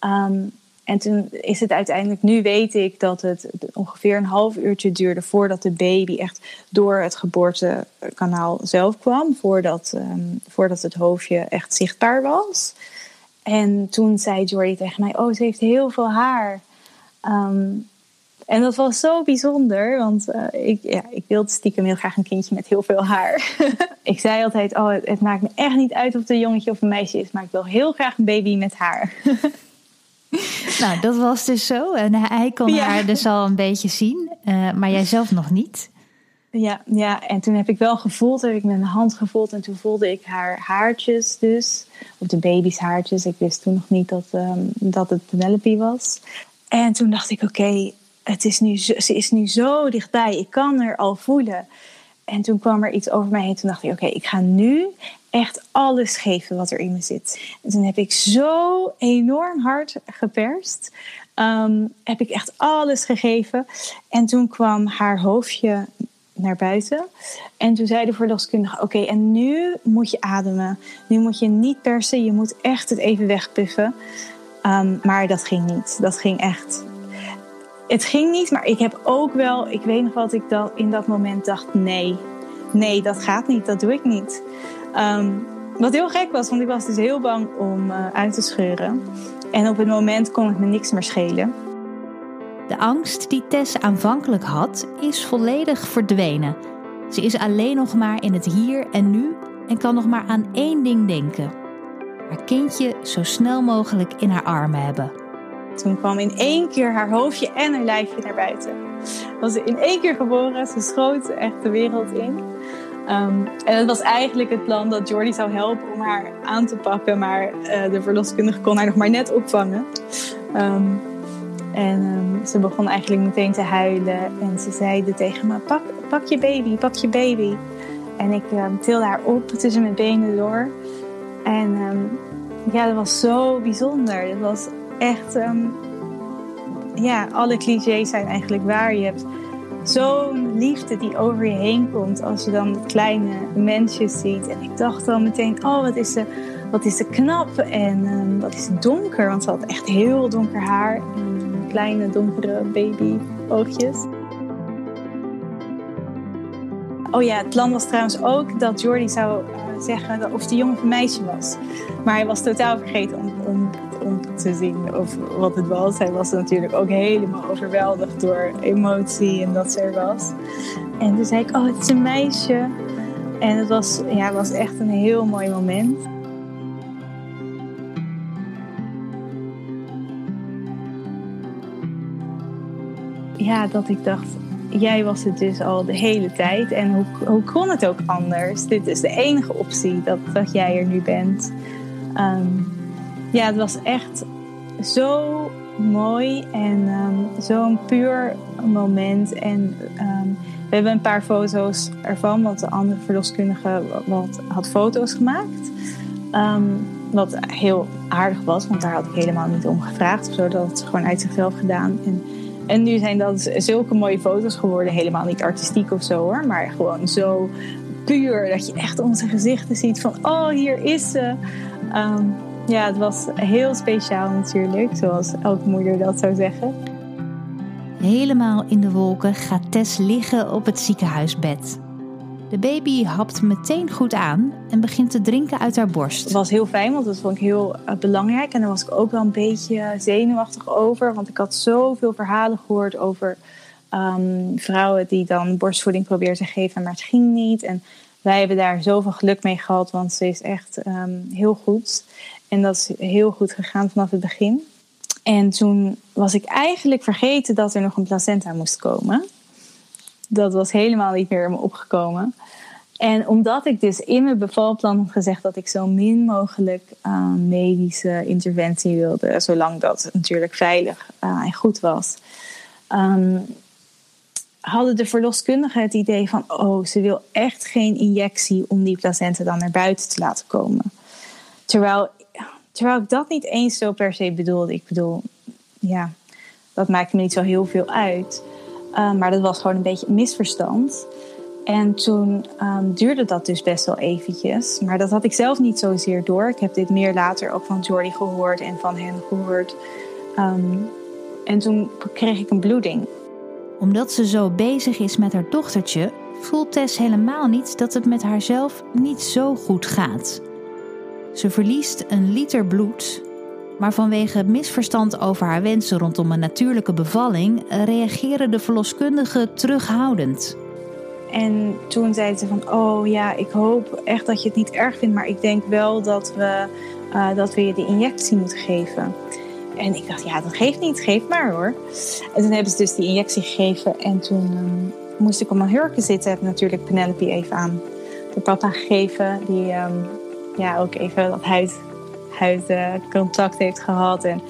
Um, En toen is het uiteindelijk, nu weet ik dat het ongeveer een half uurtje duurde voordat de baby echt door het geboortekanaal zelf kwam. Voordat, ehm, voordat het hoofdje echt zichtbaar was. En toen zei Jordy tegen mij: Oh, ze heeft heel veel haar. Ehm, en dat was zo bijzonder, want uh, ik, ja, ik wilde stiekem heel graag een kindje met heel veel haar. <laughs> ik zei altijd: Oh, het, maakt me echt niet uit of het een jongetje of een meisje is, maar ik wil heel graag een baby met haar. <laughs> nou, dat was dus zo. En hij kon haar dus al een beetje zien, uh, maar jij zelf nog niet. Ja, ja, en toen heb ik wel gevoeld, heb ik met mijn hand gevoeld en toen voelde ik haar haartjes dus, of de baby's haartjes. Ik wist toen nog niet dat, um, dat het Penelope was. En toen dacht ik, oké, het is nu, ze is nu zo dichtbij, ik kan er al voelen. En toen kwam er iets over mij heen. Toen dacht ik, oké, ik ga nu echt alles geven wat er in me zit. En toen heb ik zo enorm hard geperst. Ehm, heb ik echt alles gegeven. En toen kwam haar hoofdje naar buiten. En toen zei de verloskundige: Oké, en nu moet je ademen. Nu moet je niet persen, je moet echt het even wegpuffen. Um, maar dat ging niet. Dat ging echt. Het ging niet, maar ik heb ook wel. Ik weet nog wat ik dat in dat moment dacht: nee, nee, dat gaat niet, dat doe ik niet. Um, wat heel gek was, want ik was dus heel bang om uh, uit te scheuren. En op het moment kon het me niks meer schelen. De angst die Tess aanvankelijk had, is volledig verdwenen. Ze is alleen nog maar in het hier en nu en kan nog maar aan één ding denken: haar kindje zo snel mogelijk in haar armen hebben. Toen kwam in één keer haar hoofdje en haar lijfje naar buiten. Was ze in één keer geboren, ze schoot echt de wereld in. Um, en het was eigenlijk het plan dat Jordi zou helpen om haar aan te pakken, maar uh, de verloskundige kon haar nog maar net opvangen. Um, en um, ze begon eigenlijk meteen te huilen. En ze zeiden tegen me: pak, pak je baby, pak je baby. En ik tilde haar op tussen mijn benen door. En ja, dat was zo bijzonder. Dat was echt. ja, alle clichés zijn eigenlijk waar. Je hebt zo'n liefde die over je heen komt als je dan kleine mensje ziet. En ik dacht dan meteen: oh, wat is ze, wat is ze knap en wat is ze donker. Want ze had echt heel donker haar kleine donkere baby oogjes. Oh ja, het plan was trouwens ook dat Jordi zou uh, zeggen of de jongen een meisje was. Maar hij was totaal vergeten om, om, om te zien of wat het was. Hij was natuurlijk ook helemaal overweldigd door emotie en dat ze er was. En toen zei ik, oh het is een meisje. En het was, ja, was echt een heel mooi moment. ja, dat ik dacht, jij was het dus al de hele tijd. En hoe, hoe kon het ook anders? Dit is de enige optie dat, jij er nu bent. Um, ja, het was echt zo mooi en um, zo'n puur moment. En um, we hebben een paar foto's ervan, want de andere verloskundige wat, had foto's gemaakt. wat heel aardig was, want daar had ik helemaal niet om gevraagd. Of zo, dat had ze gewoon uit zichzelf gedaan. En en nu zijn dat zulke mooie foto's geworden. Helemaal niet artistiek of zo hoor. Maar gewoon zo puur. Dat je echt onze gezichten ziet van... Oh, hier is ze. Ja, het was heel speciaal natuurlijk. Zoals elke moeder dat zou zeggen. Helemaal in de wolken gaat Tess liggen op het ziekenhuisbed. De baby hapt meteen goed aan en begint te drinken uit haar borst. Het was heel fijn, want dat vond ik heel uh, belangrijk. En daar was ik ook wel een beetje zenuwachtig over. Want ik had zoveel verhalen gehoord over um, vrouwen die dan borstvoeding probeerden te geven, maar het ging niet. En wij hebben daar zoveel geluk mee gehad, want ze is echt um, heel goed. En dat is heel goed gegaan vanaf het begin. En toen was ik eigenlijk vergeten dat er nog een placenta moest komen dat was helemaal niet meer me opgekomen. En omdat ik dus in mijn bevalplan had gezegd dat ik zo min mogelijk uh, medische interventie wilde, zolang dat natuurlijk veilig uh, en goed was, um, hadden de verloskundigen het idee van: oh, ze wil echt geen injectie om die placenta dan naar buiten te laten komen. Terwijl, terwijl ik dat niet eens zo per se bedoelde. Ik bedoel, ja, dat maakt me niet zo heel veel uit. Uh, maar dat was gewoon een beetje een misverstand. En toen um, duurde dat dus best wel eventjes. Maar dat had ik zelf niet zozeer door. Ik heb dit meer later ook van Jordi gehoord en van hen gehoord. Ehm, en toen kreeg ik een bloeding. Omdat ze zo bezig is met haar dochtertje, voelt Tess helemaal niet dat het met haarzelf niet zo goed gaat. Ze verliest een liter bloed, maar vanwege misverstand over haar wensen rondom een natuurlijke bevalling reageren de verloskundigen terughoudend. En toen zei ze van, oh ja, ik hoop echt dat je het niet erg vindt, maar ik denk wel dat we, uh, dat we je die injectie moeten geven. En ik dacht, ja, dat geeft niet, geef maar hoor. En toen hebben ze dus die injectie gegeven en toen um, moest ik op mijn hurken zitten. Heb natuurlijk Penelope even aan de papa gegeven, die um, ja, ook even wat huid, huidcontact uh, heeft gehad. En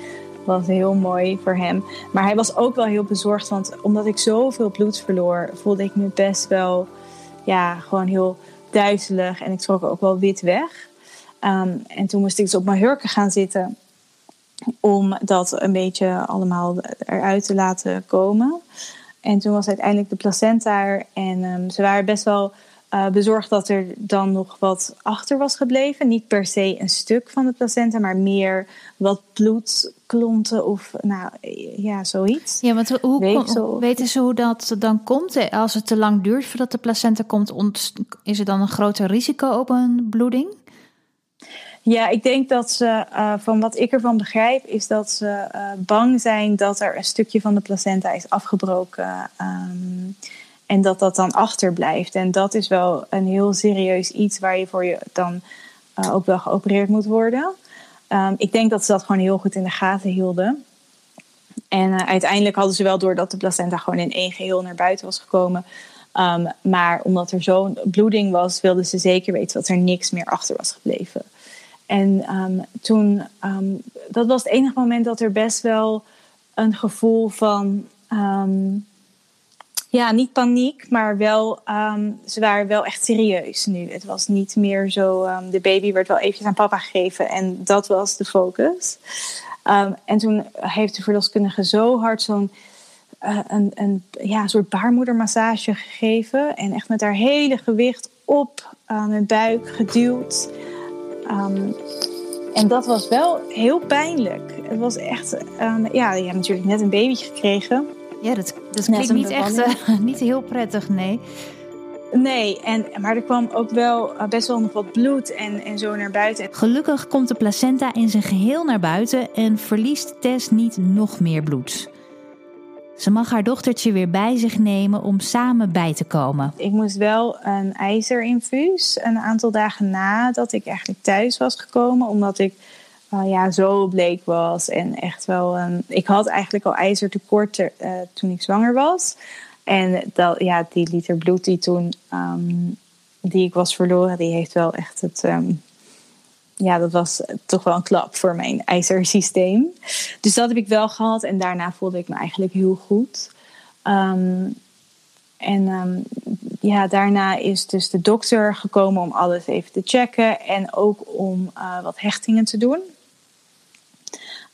was heel mooi voor hem. Maar hij was ook wel heel bezorgd, want omdat ik zoveel bloed verloor, voelde ik me best wel, ja, gewoon heel duizelig. En ik trok ook wel wit weg. Um, en toen moest ik dus op mijn hurken gaan zitten om dat een beetje allemaal eruit te laten komen. En toen was uiteindelijk de placenta er en um, ze waren best wel uh, bezorgd dat er dan nog wat achter was gebleven. Niet per se een stuk van de placenta, maar meer wat bloedklonten of nou ja, zoiets. Ja, want hoe weten ze hoe dat dan komt? Als het te lang duurt voordat de placenta komt, is er dan een groter risico op een bloeding? Ja, ik denk dat ze, uh, van wat ik ervan begrijp, is dat ze uh, bang zijn dat er een stukje van de placenta is afgebroken. Um, en dat dat dan achterblijft. En dat is wel een heel serieus iets waar je voor je dan uh, ook wel geopereerd moet worden. Um, ik denk dat ze dat gewoon heel goed in de gaten hielden. En uh, uiteindelijk hadden ze wel door dat de placenta gewoon in één geheel naar buiten was gekomen. Um, maar omdat er zo'n bloeding was, wilden ze zeker weten dat er niks meer achter was gebleven. En um, toen, dat was het enige moment dat er best wel een gevoel van ja, niet paniek, maar wel, um, ze waren wel echt serieus nu. Het was niet meer zo, um, de baby werd wel eventjes aan papa gegeven en dat was de focus. Um, en toen heeft de verloskundige zo hard zo'n uh, een, een ja, soort baarmoedermassage gegeven. En echt met haar hele gewicht op uh, mijn buik geduwd. en dat was wel heel pijnlijk. Het was echt, ja, je hebt natuurlijk net een babytje gekregen. Ja, dat, dat klinkt niet echt uh, niet heel prettig, nee. Nee, en, maar er kwam ook wel uh, best wel nog wat bloed en, en zo naar buiten. Gelukkig komt de placenta in zijn geheel naar buiten en verliest Tess niet nog meer bloed. Ze mag haar dochtertje weer bij zich nemen om samen bij te komen. Ik moest wel een ijzerinfuus een aantal dagen nadat ik eigenlijk thuis was gekomen, omdat ik ja, zo bleek was. En echt wel, um, ik had eigenlijk al ijzertekort uh, toen ik zwanger was. En dat, ja, die liter bloed die toen, um, die ik was verloren, die heeft wel echt het, um, ja, dat was toch wel een klap voor mijn ijzersysteem. Dus dat heb ik wel gehad en daarna voelde ik me eigenlijk heel goed. en ja, daarna is dus de dokter gekomen om alles even te checken en ook om uh, wat hechtingen te doen.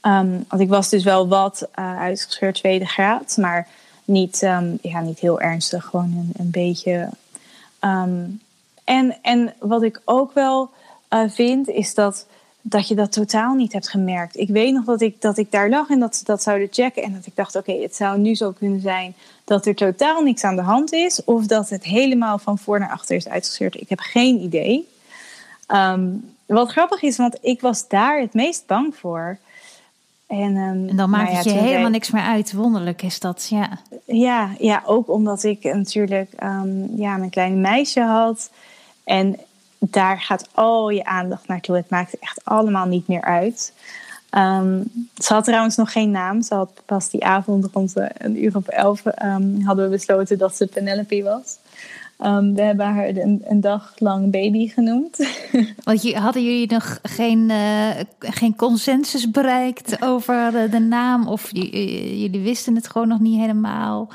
Um, want ik was dus wel wat uh, uitgescheurd tweede graad, maar niet, um, ja, niet heel ernstig, gewoon een, een beetje. Um, en, en wat ik ook wel uh, vind, is dat, dat je dat totaal niet hebt gemerkt. Ik weet nog dat ik, dat ik daar lag en dat ze dat zouden checken. En dat ik dacht, oké, het zou nu zo kunnen zijn dat er totaal niks aan de hand is. Of dat het helemaal van voor naar achter is uitgescheurd. Ik heb geen idee. wat grappig is, want ik was daar het meest bang voor. En, um, en dan maakt nou ja, het je helemaal niks meer uit. Wonderlijk is dat, ja. Ja, ja ook omdat ik natuurlijk um, ja, mijn kleine meisje had. En daar gaat al je aandacht naartoe. Het maakt echt allemaal niet meer uit. Um, ze had trouwens nog geen naam. Ze had pas die avond rond een uur of elf hadden we besloten dat ze Penelope was. Um, we hebben haar een, een, dag lang baby genoemd. <laughs> Want hadden jullie nog geen, uh, geen consensus bereikt over de, de naam? Of jullie wisten het gewoon nog niet helemaal?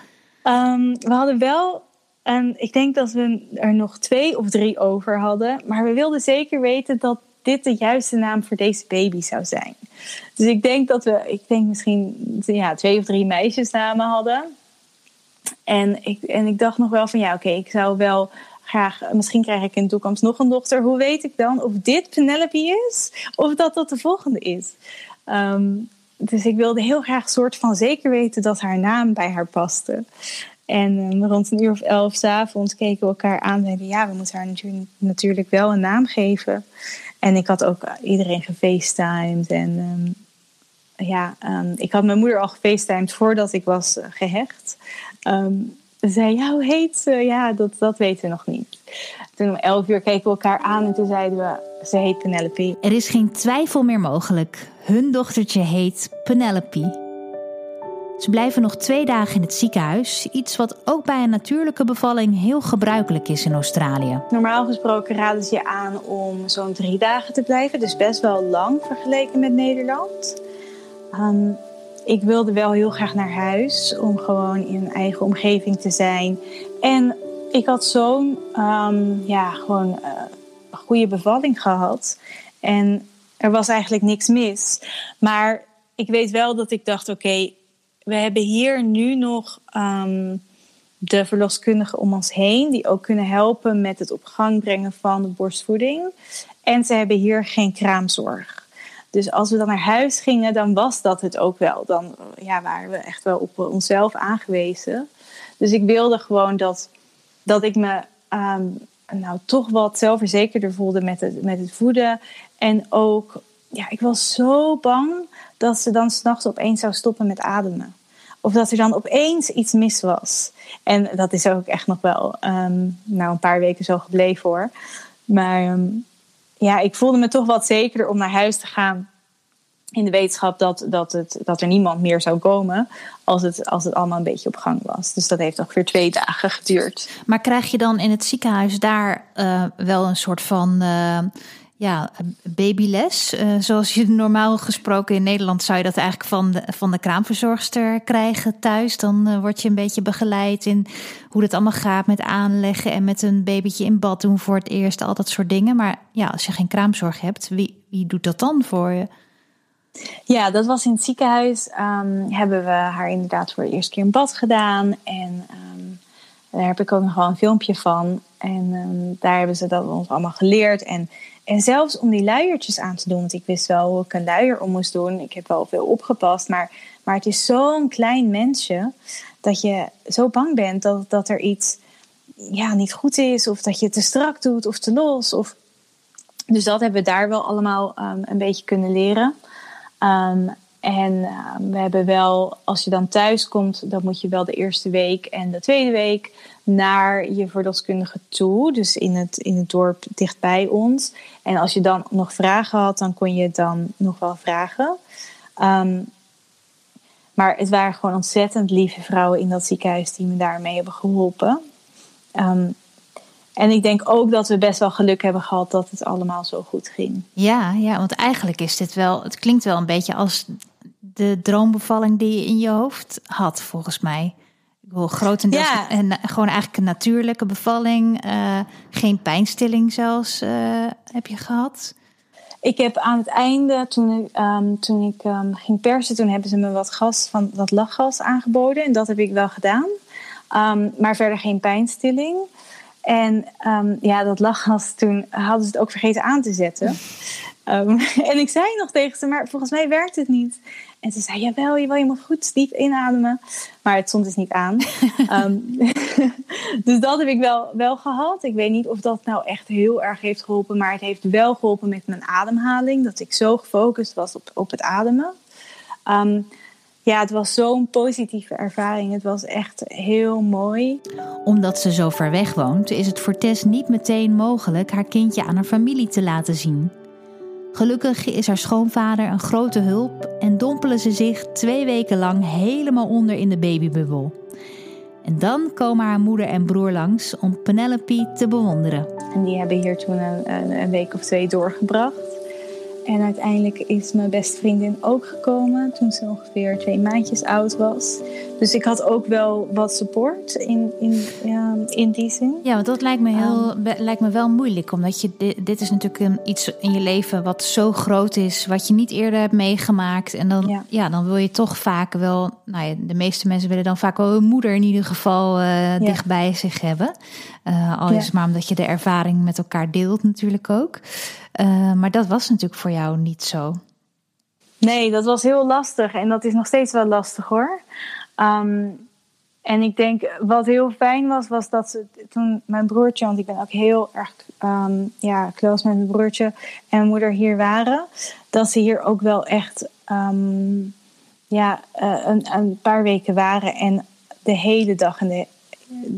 Um, we hadden wel, en ik denk dat we er nog twee of drie over hadden. Maar we wilden zeker weten dat dit de juiste naam voor deze baby zou zijn. Dus ik denk dat we, ik denk misschien ja, twee of drie meisjesnamen hadden. En ik, en ik dacht nog wel van ja, oké, ik zou wel graag, misschien krijg ik in de toekomst nog een dochter. Hoe weet ik dan of dit Penelope is of dat dat de volgende is? Um, dus ik wilde heel graag soort van zeker weten dat haar naam bij haar paste. En um, rond een uur of elf s'avonds keken we elkaar aan en zeiden... ja, we moeten haar natuurlijk, wel een naam geven. En ik had ook iedereen gefacetimed. En um, ja, um, ik had mijn moeder al gefacetimed voordat ik was uh, gehecht. ze zei, ja, hoe heet ze? Ja, dat, dat weten we nog niet. Toen om elf uur keken we elkaar aan en toen zeiden we... ze heet Penelope. Er is geen twijfel meer mogelijk. Hun dochtertje heet Penelope. Ze blijven nog twee dagen in het ziekenhuis, iets wat ook bij een natuurlijke bevalling heel gebruikelijk is in Australië. Normaal gesproken raden ze je aan om zo'n drie dagen te blijven, dus best wel lang vergeleken met Nederland. Um, ik wilde wel heel graag naar huis om gewoon in een eigen omgeving te zijn. En ik had zo'n um, ja, gewoon, uh, goede bevalling gehad. En er was eigenlijk niks mis. Maar ik weet wel dat ik dacht: oké, we hebben hier nu nog um, de verloskundigen om ons heen, die ook kunnen helpen met het op gang brengen van de borstvoeding. En ze hebben hier geen kraamzorg. Dus als we dan naar huis gingen, dan was dat het ook wel. Dan ja, waren we echt wel op onszelf aangewezen. Dus ik wilde gewoon dat, dat ik me um, nou, toch wat zelfverzekerder voelde met het, met het voeden. En ook, ja, ik was zo bang dat ze dan s'nachts opeens zou stoppen met ademen. Of dat er dan opeens iets mis was. En dat is ook echt nog wel um, nou, een paar weken zo gebleven hoor. Maar um, ja, ik voelde me toch wat zekerder om naar huis te gaan. In de wetenschap dat, dat, het, dat er niemand meer zou komen als het, als het allemaal een beetje op gang was. Dus dat heeft ongeveer twee dagen geduurd. Maar krijg je dan in het ziekenhuis daar uh, wel een soort van. Uh, ja, babyles. Uh, zoals je normaal gesproken in Nederland zou je dat eigenlijk van de, van de kraamverzorgster krijgen thuis. Dan uh, word je een beetje begeleid in hoe het allemaal gaat met aanleggen en met een babytje in bad doen voor het eerst. Al dat soort dingen. Maar ja, als je geen kraamzorg hebt, wie, wie doet dat dan voor je? Ja, dat was in het ziekenhuis. Um, hebben we haar inderdaad voor de eerste keer in bad gedaan. En um, daar heb ik ook nog wel een filmpje van. En um, daar hebben ze dat ons allemaal geleerd. En en zelfs om die luiertjes aan te doen, want ik wist wel hoe ik een luier om moest doen. Ik heb wel veel opgepast, maar, maar het is zo'n klein mensje dat je zo bang bent dat, dat er iets ja, niet goed is, of dat je te strak doet of te los. Of... Dus dat hebben we daar wel allemaal um, een beetje kunnen leren. Um, en uh, we hebben wel, als je dan thuis komt, dan moet je wel de eerste week en de tweede week naar je verloskundige toe. Dus in het, in het dorp dichtbij ons. En als je dan nog vragen had, dan kon je het dan nog wel vragen. Um, maar het waren gewoon ontzettend lieve vrouwen in dat ziekenhuis die me daarmee hebben geholpen. Um, en ik denk ook dat we best wel geluk hebben gehad dat het allemaal zo goed ging. Ja, ja, want eigenlijk is dit wel, het klinkt wel een beetje als de droombevalling die je in je hoofd had, volgens mij. Wil grotendeels ja. en gewoon eigenlijk een natuurlijke bevalling, uh, geen pijnstilling zelfs uh, heb je gehad. Ik heb aan het einde, toen ik, um, toen ik um, ging persen, toen hebben ze me wat gas van wat lachgas aangeboden en dat heb ik wel gedaan, um, maar verder geen pijnstilling. En ja, dat lachgas, toen hadden ze het ook vergeten aan te zetten. <laughs> En ik zei nog tegen ze, maar volgens mij werkt het niet. En ze zei, jawel, jawel, je moet goed diep inademen. Maar het stond dus niet aan. um, <laughs> <laughs> dus dat heb ik wel, wel gehad. Ik weet niet of dat nou echt heel erg heeft geholpen. Maar het heeft wel geholpen met mijn ademhaling. Dat ik zo gefocust was op, op het ademen. Um, ja, het was zo'n positieve ervaring. Het was echt heel mooi. Omdat ze zo ver weg woont, is het voor Tess niet meteen mogelijk haar kindje aan haar familie te laten zien. Gelukkig is haar schoonvader een grote hulp en dompelen ze zich twee weken lang helemaal onder in de babybubbel. En dan komen haar moeder en broer langs om Penelope te bewonderen. En die hebben hier toen een, een week of twee doorgebracht. En uiteindelijk is mijn beste vriendin ook gekomen toen ze ongeveer twee maandjes oud was. Dus ik had ook wel wat support in, in, in die zin. Ja, want dat lijkt me, heel, um, lijkt me wel moeilijk. Omdat je, dit, dit is natuurlijk een, iets in je leven wat zo groot is, wat je niet eerder hebt meegemaakt. En dan, ja. ja dan wil je toch vaak wel, nou ja, de meeste mensen willen dan vaak wel hun moeder in ieder geval uh, ja. dicht bij zich hebben. Uh, al is ja. maar omdat je de ervaring met elkaar deelt natuurlijk ook. Uh, maar dat was natuurlijk voor jou niet zo. Nee, dat was heel lastig en dat is nog steeds wel lastig hoor. Ehm, en ik denk, wat heel fijn was, was dat ze toen mijn broertje, want ik ben ook heel erg um, ja, close met mijn broertje en moeder hier waren, dat ze hier ook wel echt um, ja, uh, een, een, paar weken waren en de hele dag en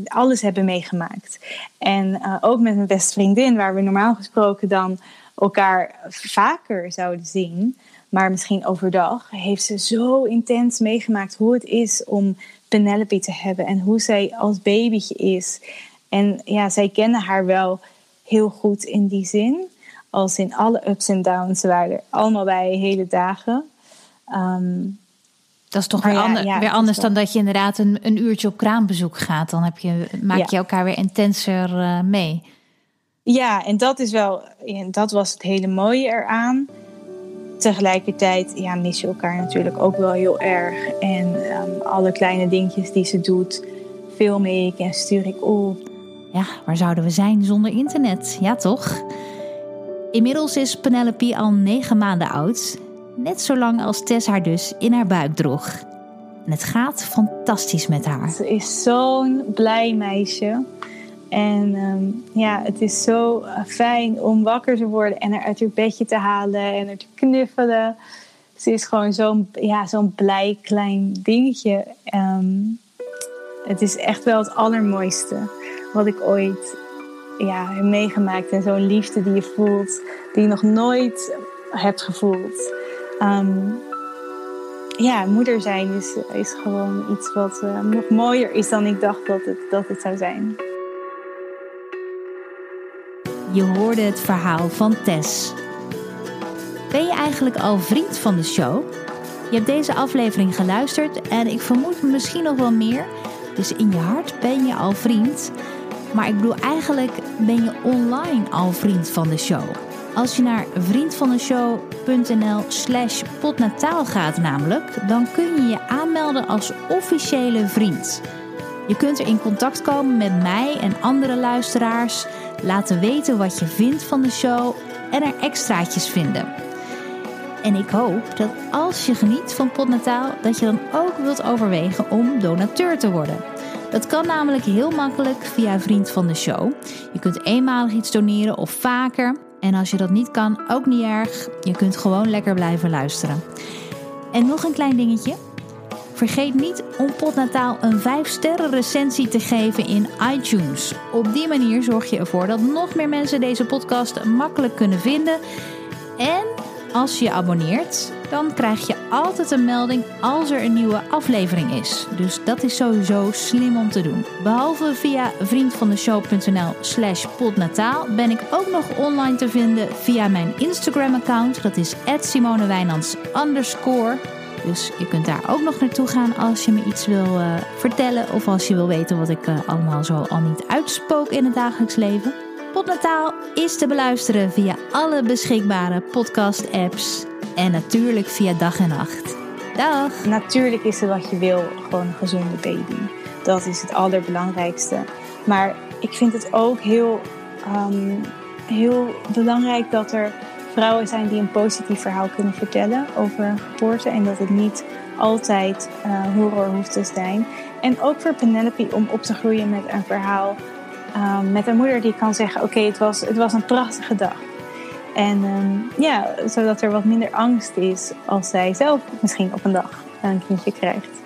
alles hebben meegemaakt. En uh, ook met mijn beste vriendin, waar we normaal gesproken dan elkaar vaker zouden zien, maar misschien overdag, heeft ze zo intens meegemaakt hoe het is om Penelope te hebben en hoe zij als babytje is. En ja, zij kennen haar wel heel goed in die zin. Als in alle ups en downs. Ze waren er allemaal bij hele dagen. Um, dat is toch weer, ja, ander, ja, weer anders dan dat je inderdaad een, een uurtje op kraambezoek gaat. Dan heb je, maak ja. je elkaar weer intenser uh, mee. Ja, en dat is wel, dat was het hele mooie eraan. Tegelijkertijd ja, mis je elkaar natuurlijk ook wel heel erg. En um, alle kleine dingetjes die ze doet, film ik en stuur ik op. Ja, waar zouden we zijn zonder internet? Ja, toch? Inmiddels is Penelope al negen maanden oud. Net zo lang als Tess haar dus in haar buik droeg. En het gaat fantastisch met haar. Ze is zo'n blij meisje. En um, ja, het is zo fijn om wakker te worden en haar uit haar bedje te halen en haar te knuffelen. Ze is gewoon zo'n ja, zo'n blij klein dingetje. Um, het is echt wel het allermooiste wat ik ooit ja, heb meegemaakt. En zo'n liefde die je voelt, die je nog nooit hebt gevoeld. Um, ja, moeder zijn is, is gewoon iets wat uh, nog mooier is dan ik dacht dat het, dat het zou zijn. Je hoorde het verhaal van Tess. Ben je eigenlijk al vriend van de show? Je hebt deze aflevering geluisterd en ik vermoed misschien nog wel meer. Dus in je hart ben je al vriend. Maar ik bedoel, eigenlijk ben je online al vriend van de show. Als je naar vriendvandeshow.nl slash potnataal gaat namelijk, dan kun je je aanmelden als officiële vriend. Je kunt er in contact komen met mij en andere luisteraars, laten weten wat je vindt van de show en er extraatjes vinden. En ik hoop dat als je geniet van Potnataal, dat je dan ook wilt overwegen om donateur te worden. Dat kan namelijk heel makkelijk via Vriend van de Show. Je kunt eenmalig iets doneren of vaker. En als je dat niet kan, ook niet erg. Je kunt gewoon lekker blijven luisteren. En nog een klein dingetje. Vergeet niet om Potnataal een 5-sterren recensie te geven in iTunes. Op die manier zorg je ervoor dat nog meer mensen deze podcast makkelijk kunnen vinden. En als je abonneert, dan krijg je altijd een melding als er een nieuwe aflevering is. Dus dat is sowieso slim om te doen. Behalve via vriendvandeshow.nl slash podnataal ben ik ook nog online te vinden via mijn Instagram account. Dat is @simonewijnands. Dus je kunt daar ook nog naartoe gaan als je me iets wil uh, vertellen of als je wil weten wat ik uh, allemaal zo al niet uitspook in het dagelijks leven. Potnataal is te beluisteren via alle beschikbare podcast-apps en natuurlijk via dag en nacht. Dag! Natuurlijk is het wat je wil, gewoon een gezonde baby. Dat is het allerbelangrijkste. Maar ik vind het ook heel, um, heel belangrijk dat er vrouwen zijn die een positief verhaal kunnen vertellen over geboorte. En dat het niet altijd uh, horror hoeft te zijn. En ook voor Penelope om op te groeien met een verhaal. Um, met een moeder die kan zeggen: Oké, het, was, het was een prachtige dag. En um, ja, zodat er wat minder angst is als zij zelf misschien op een dag een kindje krijgt.